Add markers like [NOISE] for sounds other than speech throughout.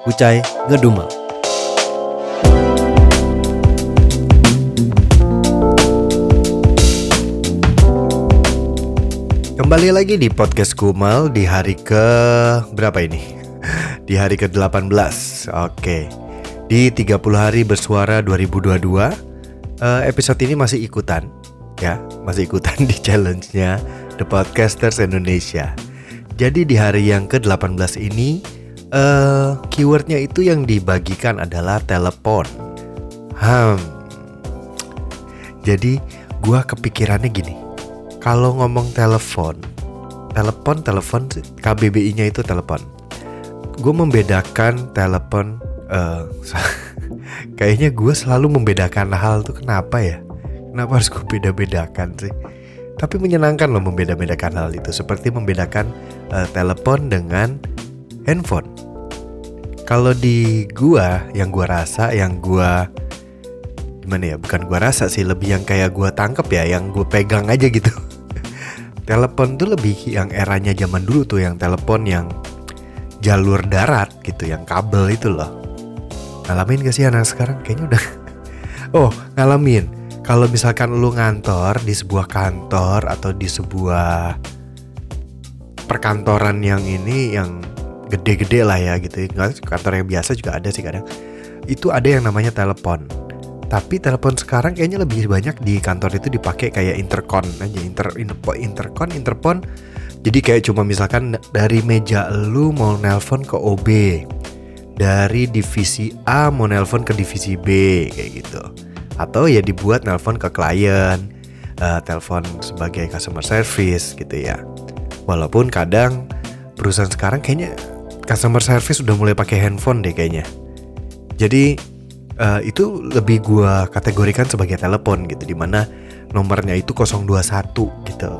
Kucai ngedumel. Kembali lagi di podcast Kumal di hari ke berapa ini? [LAUGHS] Di hari ke-18. Oke. Di 30 hari bersuara 2022. eh, episode ini masih ikutan ya, masih ikutan [LAUGHS] di challenge-nya The Podcasters Indonesia. Jadi di hari yang ke-18 ini eh keywordnya itu yang dibagikan adalah telepon. Hmm. Jadi gua kepikirannya gini. Kalau ngomong telepon, telepon telepon KBBI-nya itu telepon. Gue membedakan telepon eh [LAUGHS] kayaknya gue selalu membedakan hal tuh kenapa ya? Kenapa harus gue beda-bedakan sih? Tapi menyenangkan loh membeda-bedakan hal itu Seperti membedakan eh, telepon dengan handphone. Kalau di gua, yang gua rasa, yang gua Gimana ya, bukan gua rasa sih Lebih yang kayak gua tangkep ya, yang gue pegang aja gitu. [LAUGHS] Telepon tuh lebih yang eranya zaman dulu tuh Yang telepon yang jalur darat gitu Yang kabel itu loh. Ngalamin gak sih anak sekarang? Kayaknya udah. [LAUGHS] Oh, ngalamin. Kalau misalkan lu ngantor di sebuah kantor atau di sebuah perkantoran yang ini yang gede-gede lah ya gitu. Kantor yang biasa juga ada sih kadang. Itu ada yang namanya telepon. Tapi telepon sekarang kayaknya lebih banyak di kantor itu dipakai kayak intercom aja inter, inter intercom interpon. Jadi kayak cuma misalkan dari meja lu mau nelpon ke OB dari divisi A mau nelpon ke divisi B kayak gitu. Atau ya dibuat nelpon ke klien uh, telepon sebagai customer service gitu ya. Walaupun kadang perusahaan sekarang kayaknya customer service udah mulai pakai handphone deh kayaknya. Jadi uh, itu lebih gua kategorikan sebagai telepon gitu di mana nomornya itu 021 gitu.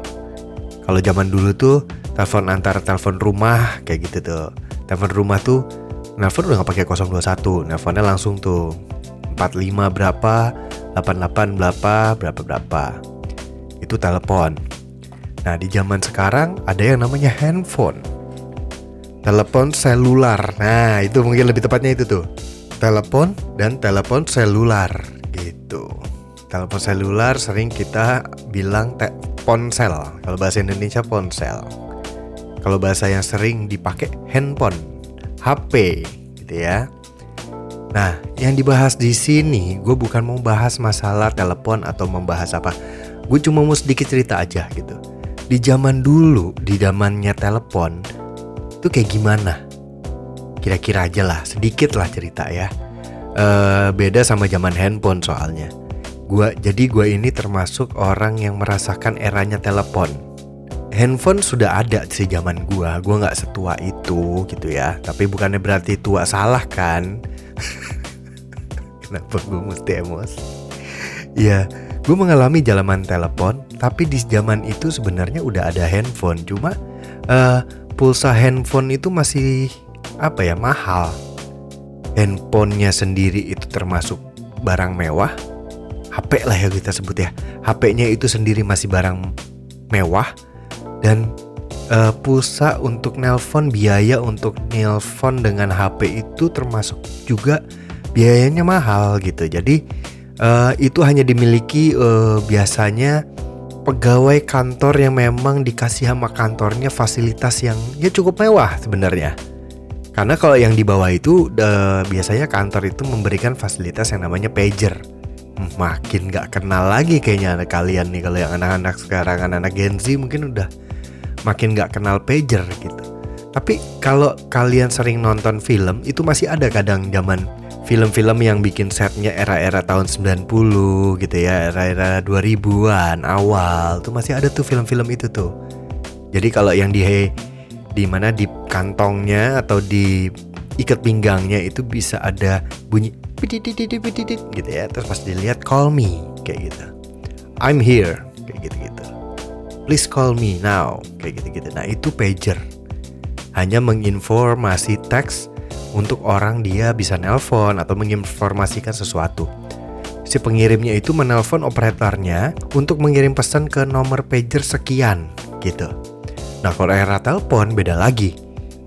Kalau zaman dulu tuh telepon antar telepon rumah kayak gitu tuh. Telepon rumah tuh nelpon udah gak pakai 021 nelponnya langsung tuh 45 berapa 88 berapa berapa berapa. Itu telepon. Nah di zaman sekarang ada yang namanya handphone telepon selular. Nah itu mungkin lebih tepatnya itu tuh. Telepon dan telepon selular gitu. Telepon selular sering kita bilang te ponsel. Kalau bahasa Indonesia ponsel. Kalau bahasa yang sering dipakai handphone HP gitu ya. Nah, yang dibahas di sini, gue bukan mau bahas masalah telepon atau membahas apa. Gue cuma mau sedikit cerita aja gitu. Di zaman dulu, di zamannya telepon, itu kayak gimana? Kira-kira aja lah, sedikit lah cerita ya. E, beda sama zaman handphone soalnya. Gua jadi gue ini termasuk orang yang merasakan eranya telepon. Handphone sudah ada sih zaman gue. Gue nggak setua itu gitu ya. Tapi bukannya berarti tua salah kan? [LAUGHS] Kenapa gue mesti emosi? Ya, gue mengalami zaman telepon, tapi di zaman itu sebenarnya udah ada handphone. Cuma uh, pulsa handphone itu masih apa ya mahal. Handphonenya sendiri itu termasuk barang mewah. HP lah ya kita sebut ya. HP-nya itu sendiri masih barang mewah dan uh, pulsa untuk nelpon biaya untuk nelpon dengan HP itu termasuk juga biayanya mahal gitu jadi uh, itu hanya dimiliki uh, biasanya pegawai kantor yang memang dikasih sama kantornya fasilitas yang ya cukup mewah sebenarnya Karena kalau yang di bawah itu uh, biasanya kantor itu memberikan fasilitas yang namanya pager. Makin gak kenal lagi kayaknya kalian nih kalau yang anak-anak sekarang anak-anak Gen Z mungkin udah makin gak kenal pager gitu. Tapi kalau kalian sering nonton film itu masih ada kadang zaman film-film yang bikin setnya era-era tahun 90 gitu ya, era-era 2000-an awal tuh masih ada tuh film-film itu tuh. Jadi kalau yang di di mana di kantongnya atau di ikat pinggangnya itu bisa ada bunyi gitu ya. Terus pas dilihat call me kayak gitu. I'm here kayak gitu-gitu. Please call me now kayak gitu-gitu. Nah, itu pager. Hanya menginformasi teks untuk orang dia bisa nelpon atau menginformasikan sesuatu. Si pengirimnya itu menelpon operatornya untuk mengirim pesan ke nomor pager sekian gitu. Nah kalau era telepon beda lagi.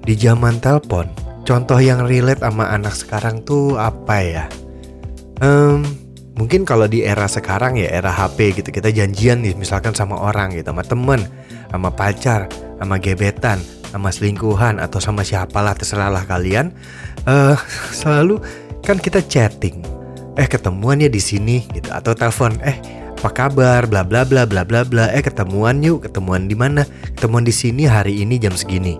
Di zaman telepon, contoh yang relate sama anak sekarang tuh apa ya? Um, mungkin kalau di era sekarang ya era HP gitu kita janjian nih misalkan sama orang gitu sama temen, sama pacar, sama gebetan, sama selingkuhan atau sama siapalah terserahlah kalian. Uh, selalu kan kita chatting. Eh ketemuan ya di sini gitu. Atau telepon eh apa kabar? Bla bla bla bla bla bla. Eh ketemuan yuk ketemuan di mana? Ketemuan di sini hari ini jam segini.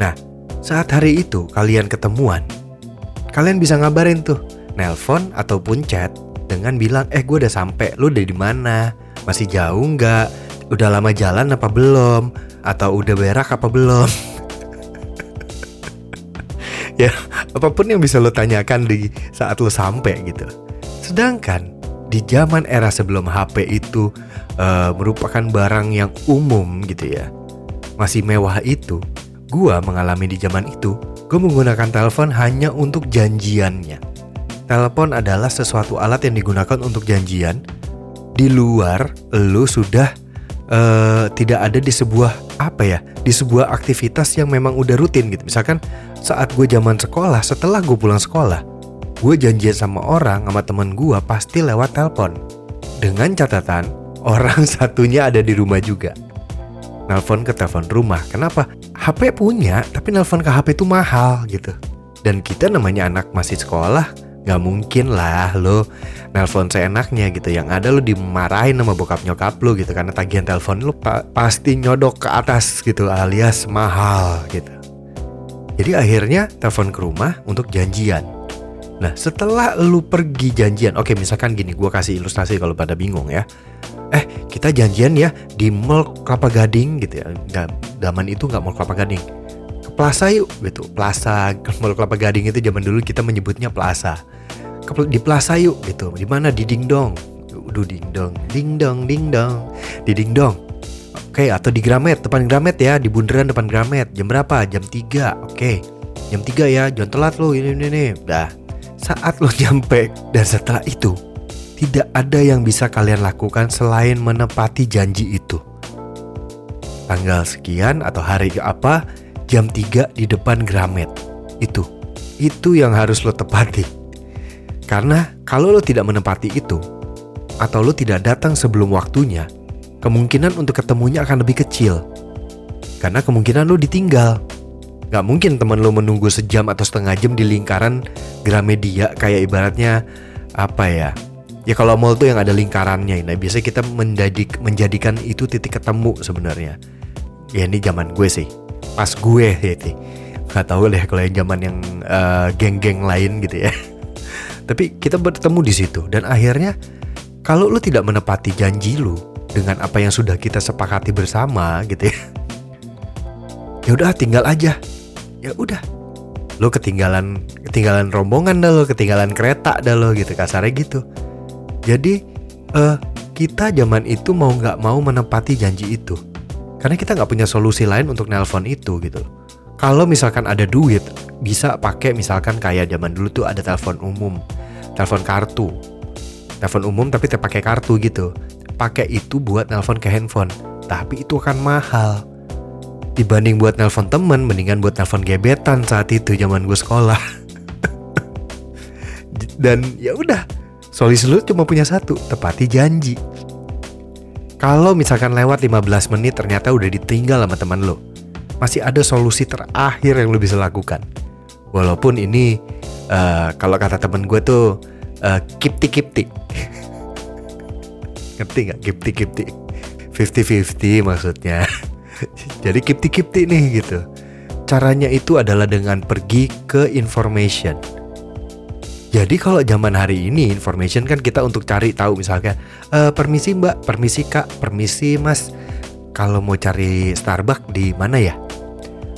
Nah saat hari itu kalian ketemuan kalian bisa ngabarin tuh nelpon ataupun chat dengan bilang eh gue udah sampai lu udah di mana? Masih jauh nggak? Udah lama jalan apa belum atau udah berak apa belum? Ya apa pun yang bisa lo tanyakan di saat lo sampai gitu. Sedangkan di zaman era sebelum HP itu uh, merupakan barang yang umum gitu ya. Masih mewah itu. Gua mengalami di zaman itu gue menggunakan telepon hanya untuk janjiannya. Telepon adalah sesuatu alat yang digunakan untuk janjian. Di luar lo sudah uh, tidak ada di sebuah apa ya di sebuah aktivitas yang memang udah rutin gitu. Misalkan saat gue zaman sekolah setelah gue pulang sekolah gue janjian sama orang sama temen gue pasti lewat telepon. Dengan catatan [LAUGHS] orang satunya ada di rumah juga. Nelpon ke telepon rumah. Kenapa? HP punya tapi nelpon ke HP itu mahal gitu. Dan kita namanya anak masih sekolah Gak mungkin lah lo nelpon seenaknya gitu. Yang ada lo dimarahin sama bokap nyokap lo gitu. Karena tagihan telepon lo pa pasti nyodok ke atas gitu alias mahal gitu. Jadi akhirnya telepon ke rumah untuk janjian. Nah setelah lo pergi janjian Oke misalkan gini gue kasih ilustrasi kalau pada bingung ya. Eh kita janjian ya di mall Kelapa Gading gitu ya. Zaman itu gak mall Kelapa Gading Plaza yuk gitu Plaza [LAUGHS] Mall Kelapa Gading itu zaman dulu kita menyebutnya Plaza di Plaza yuk gitu di mana di Ding Dong Udah ding dong, ding dong, ding dong, di ding dong. Oke, atau di Gramet, depan Gramet ya, di bundaran depan Gramet. Jam berapa? Jam 3. Oke. Jam 3 ya, jangan telat lo ini ini ini. Dah. Saat lo [LAUGHS] nyampe dan setelah itu, tidak ada yang bisa kalian lakukan selain menepati janji itu. Tanggal sekian atau hari apa, jam 3 di depan Gramet. Itu. Itu yang harus lo tepati. Karena kalau lo tidak menepati itu, atau lo tidak datang sebelum waktunya, kemungkinan untuk ketemunya akan lebih kecil. Karena kemungkinan lo ditinggal. Gak mungkin teman lo menunggu sejam atau setengah jam di lingkaran Gramedia kayak ibaratnya apa ya? Ya kalau mall tuh yang ada lingkarannya, nah biasanya kita menjadik, menjadikan itu titik ketemu sebenarnya. Ya ini zaman gue sih, pas gue ya Gak tau deh kalau yang zaman yang uh, geng-geng lain gitu ya. [LAUGHS] Tapi kita bertemu di situ dan akhirnya kalau lu tidak menepati janji lu dengan apa yang sudah kita sepakati bersama gitu ya. [LAUGHS] Ya udah tinggal aja. Ya udah. Lu ketinggalan ketinggalan rombongan dah lo, ketinggalan kereta dah lo gitu kasarnya gitu. Jadi uh, kita zaman itu mau nggak mau menepati janji itu. Karena kita nggak punya solusi lain untuk nelpon itu gitu. Kalau misalkan ada duit, bisa pakai misalkan kayak zaman dulu tuh ada telepon umum, telepon kartu, telepon umum tapi terpakai kartu gitu. Pakai itu buat nelpon ke handphone, tapi itu akan mahal. Dibanding buat nelpon temen, mendingan buat nelpon gebetan saat itu zaman gue sekolah. [LAUGHS] Dan ya udah, solusi lu cuma punya satu, tepati janji. Kalau misalkan lewat 15 menit ternyata udah ditinggal sama teman lo, masih ada solusi terakhir yang lo bisa lakukan Walaupun ini uh, kalau kata temen gue tuh uh, kipti kipti. [LAUGHS] Ngerti nggak kipti kipti? 50-50 maksudnya. [LAUGHS] Jadi kipti kipti nih gitu. Caranya itu adalah dengan pergi ke information. Jadi kalau zaman hari ini information kan kita untuk cari tahu misalnya e, permisi mbak, permisi kak, permisi mas. Kalau mau cari Starbucks di mana ya?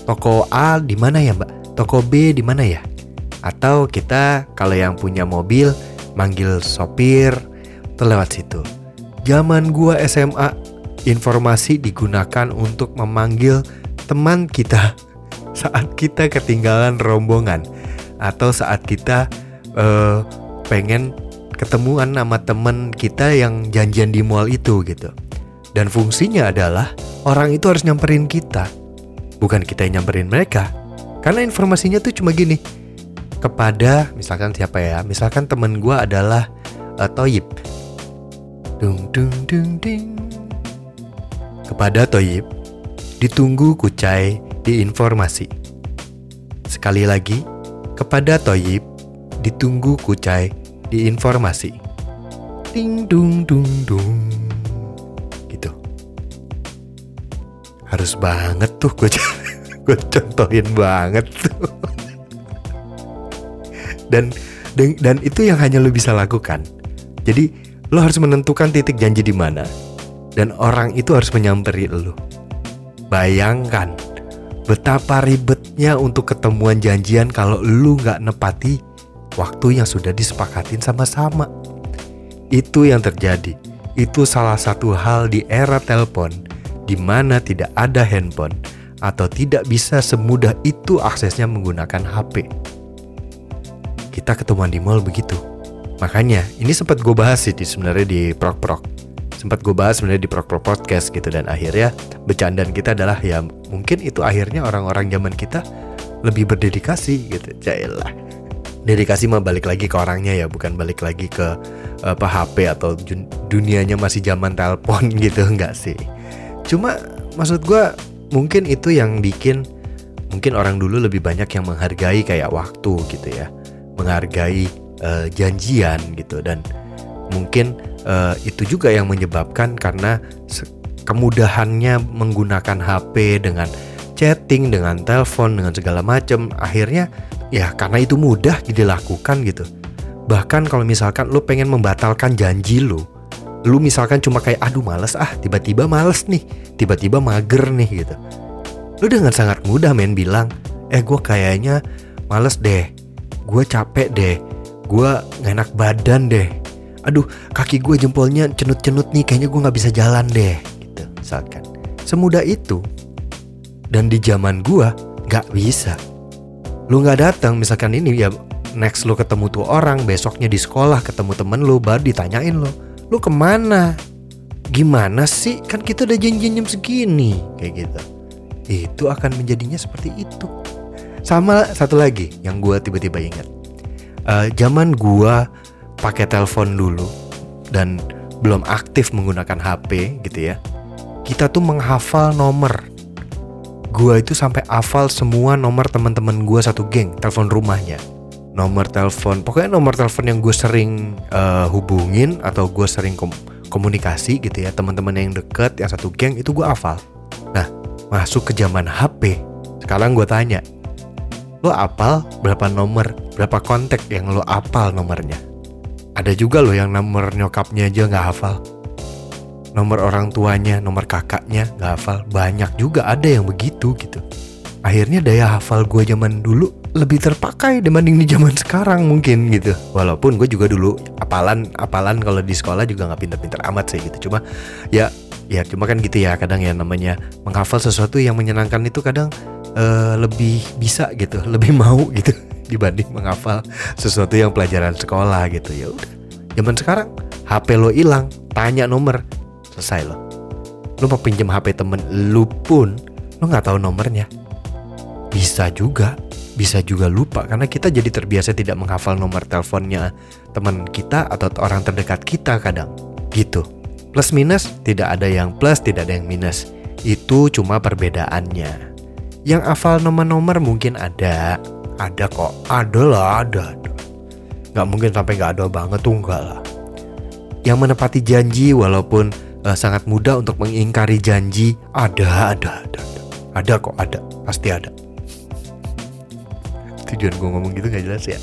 Toko A di mana ya mbak? Toko B di mana ya? Atau kita kalau yang punya mobil manggil sopir terlewat situ. Zaman gua SMA informasi digunakan untuk memanggil teman kita [LAUGHS] saat kita ketinggalan rombongan atau saat kita uh, pengen ketemuan sama temen kita yang janjian di mall itu gitu. Dan fungsinya adalah orang itu harus nyamperin kita, bukan kita yang nyamperin mereka. Karena informasinya tuh cuma gini, kepada misalkan siapa ya, misalkan temen gue adalah uh, Toyib. Dung dung dung ding. Kepada Toyib, ditunggu kucai di informasi. Sekali lagi, kepada Toyib, ditunggu kucai di informasi. Ding dung dung dung. Gitu. Harus banget tuh gue [LAUGHS] gue contohin banget tuh. dan, dan dan itu yang hanya lo bisa lakukan. Jadi lo harus menentukan titik janji di mana dan orang itu harus menyamperi lo. Bayangkan betapa ribetnya untuk ketemuan janjian kalau lu nggak nepati waktu yang sudah disepakatin sama-sama. Itu yang terjadi. Itu salah satu hal di era telepon di mana tidak ada handphone atau tidak bisa semudah itu aksesnya menggunakan HP. Kita ketemuan di mall begitu. Makanya ini sempat gue bahas sih di sebenarnya di Prok Prok. Sempat gue bahas sebenarnya di Prok Prok Podcast gitu dan akhirnya bercandaan kita adalah ya mungkin itu akhirnya orang-orang zaman kita lebih berdedikasi gitu. Jailah dedikasi mah balik lagi ke orangnya ya bukan balik lagi ke apa HP atau dunianya masih zaman telepon [LAUGHS] gitu enggak sih. Cuma maksud gue mungkin itu yang bikin mungkin orang dulu lebih banyak yang menghargai kayak waktu gitu ya. Menghargai uh, janjian gitu dan mungkin uh, itu juga yang menyebabkan karena kemudahannya menggunakan HP dengan chatting dengan telepon dengan segala macam akhirnya ya karena itu mudah dilakukan gitu. Bahkan kalau misalkan lu pengen membatalkan janji lu lu misalkan cuma kayak aduh males ah tiba-tiba males nih tiba-tiba mager nih gitu. Lu dengan sangat mudah men bilang eh gue kayaknya males deh gue capek deh gue gak enak badan deh. Aduh kaki gue jempolnya cenut-cenut nih kayaknya gue nggak bisa jalan deh gitu misalkan semudah itu dan di zaman gue nggak bisa lu nggak datang misalkan ini ya next lu ketemu tuh orang besoknya di sekolah ketemu temen lu baru ditanyain lo lu ke mana? Gimana sih? Kan kita udah janji jam segini. Kayak gitu. Itu akan menjadinya seperti itu. Sama satu lagi yang gue tiba-tiba ingat. Uh, zaman gue pakai telepon dulu dan belum aktif menggunakan HP gitu ya kita tuh menghafal nomor Gua itu sampai hafal semua nomor teman-teman gua satu geng, telepon rumahnya. Nomor telepon, pokoknya nomor telepon yang gue sering uh, hubungin atau gue sering kom komunikasi gitu ya, teman-teman yang deket, yang satu geng itu gue hafal. Nah, masuk ke zaman HP. Sekarang gue tanya, lo apal berapa nomor, berapa kontak yang lo apal nomornya? Ada juga lo yang nomor nyokapnya aja nggak hafal nomor orang tuanya, nomor kakaknya nggak hafal. Banyak juga ada yang begitu gitu. Akhirnya daya hafal gue zaman dulu lebih terpakai dibanding di zaman sekarang mungkin gitu. Walaupun gue juga dulu apalan apalan kalau di sekolah juga nggak pinter-pinter amat sih gitu. Cuma ya ya cuma kan gitu ya kadang ya namanya menghafal sesuatu yang menyenangkan itu kadang uh, lebih bisa gitu, [LAUGHS] lebih mau gitu [LAUGHS] dibanding menghafal sesuatu yang pelajaran sekolah gitu ya udah. Zaman sekarang HP lo hilang, tanya nomor, selesai lo lo mau pinjam HP temen lu pun lo nggak tahu nomornya. Bisa juga bisa juga lupa karena kita jadi terbiasa tidak menghafal nomor teleponnya teman kita atau orang terdekat kita kadang. Gitu. Plus minus tidak ada yang plus tidak ada yang minus. Itu cuma perbedaannya. Yang hafal nomor-nomor mungkin ada. Ada kok, ada lah, ada, ada. Nggak mungkin sampai nggak ada banget tuh enggak lah. Yang menepati janji walaupun uh, sangat mudah untuk mengingkari janji, ada, ada, ada, ada. Ada kok, ada, pasti ada. Tujuan gue ngomong gitu nggak jelas ya.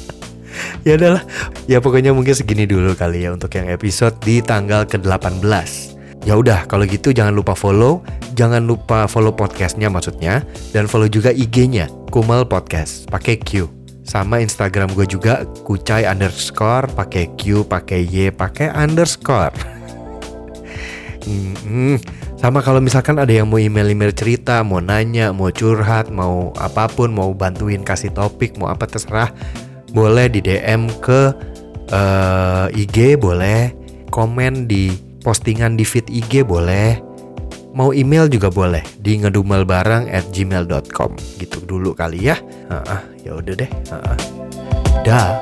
ya udahlah, ya pokoknya mungkin segini dulu kali ya untuk yang episode di tanggal ke-18. Ya udah, kalau gitu jangan lupa follow, jangan lupa follow podcastnya maksudnya, dan follow juga IG-nya Kumal Podcast pakai Q. Sama Instagram gue juga kucai underscore pakai Q, pakai Y, pakai underscore. Hmm, sama kalau misalkan ada yang mau email-email cerita, mau nanya, mau curhat, mau apa pun, mau bantuin kasih topik, mau apa terserah, boleh di DM ke uh, eh, IG, boleh komen di postingan di feed IG, boleh Mau email juga boleh di ngedumelbarang at gmail.com gitu dulu kali ya. ya udah deh. Dah.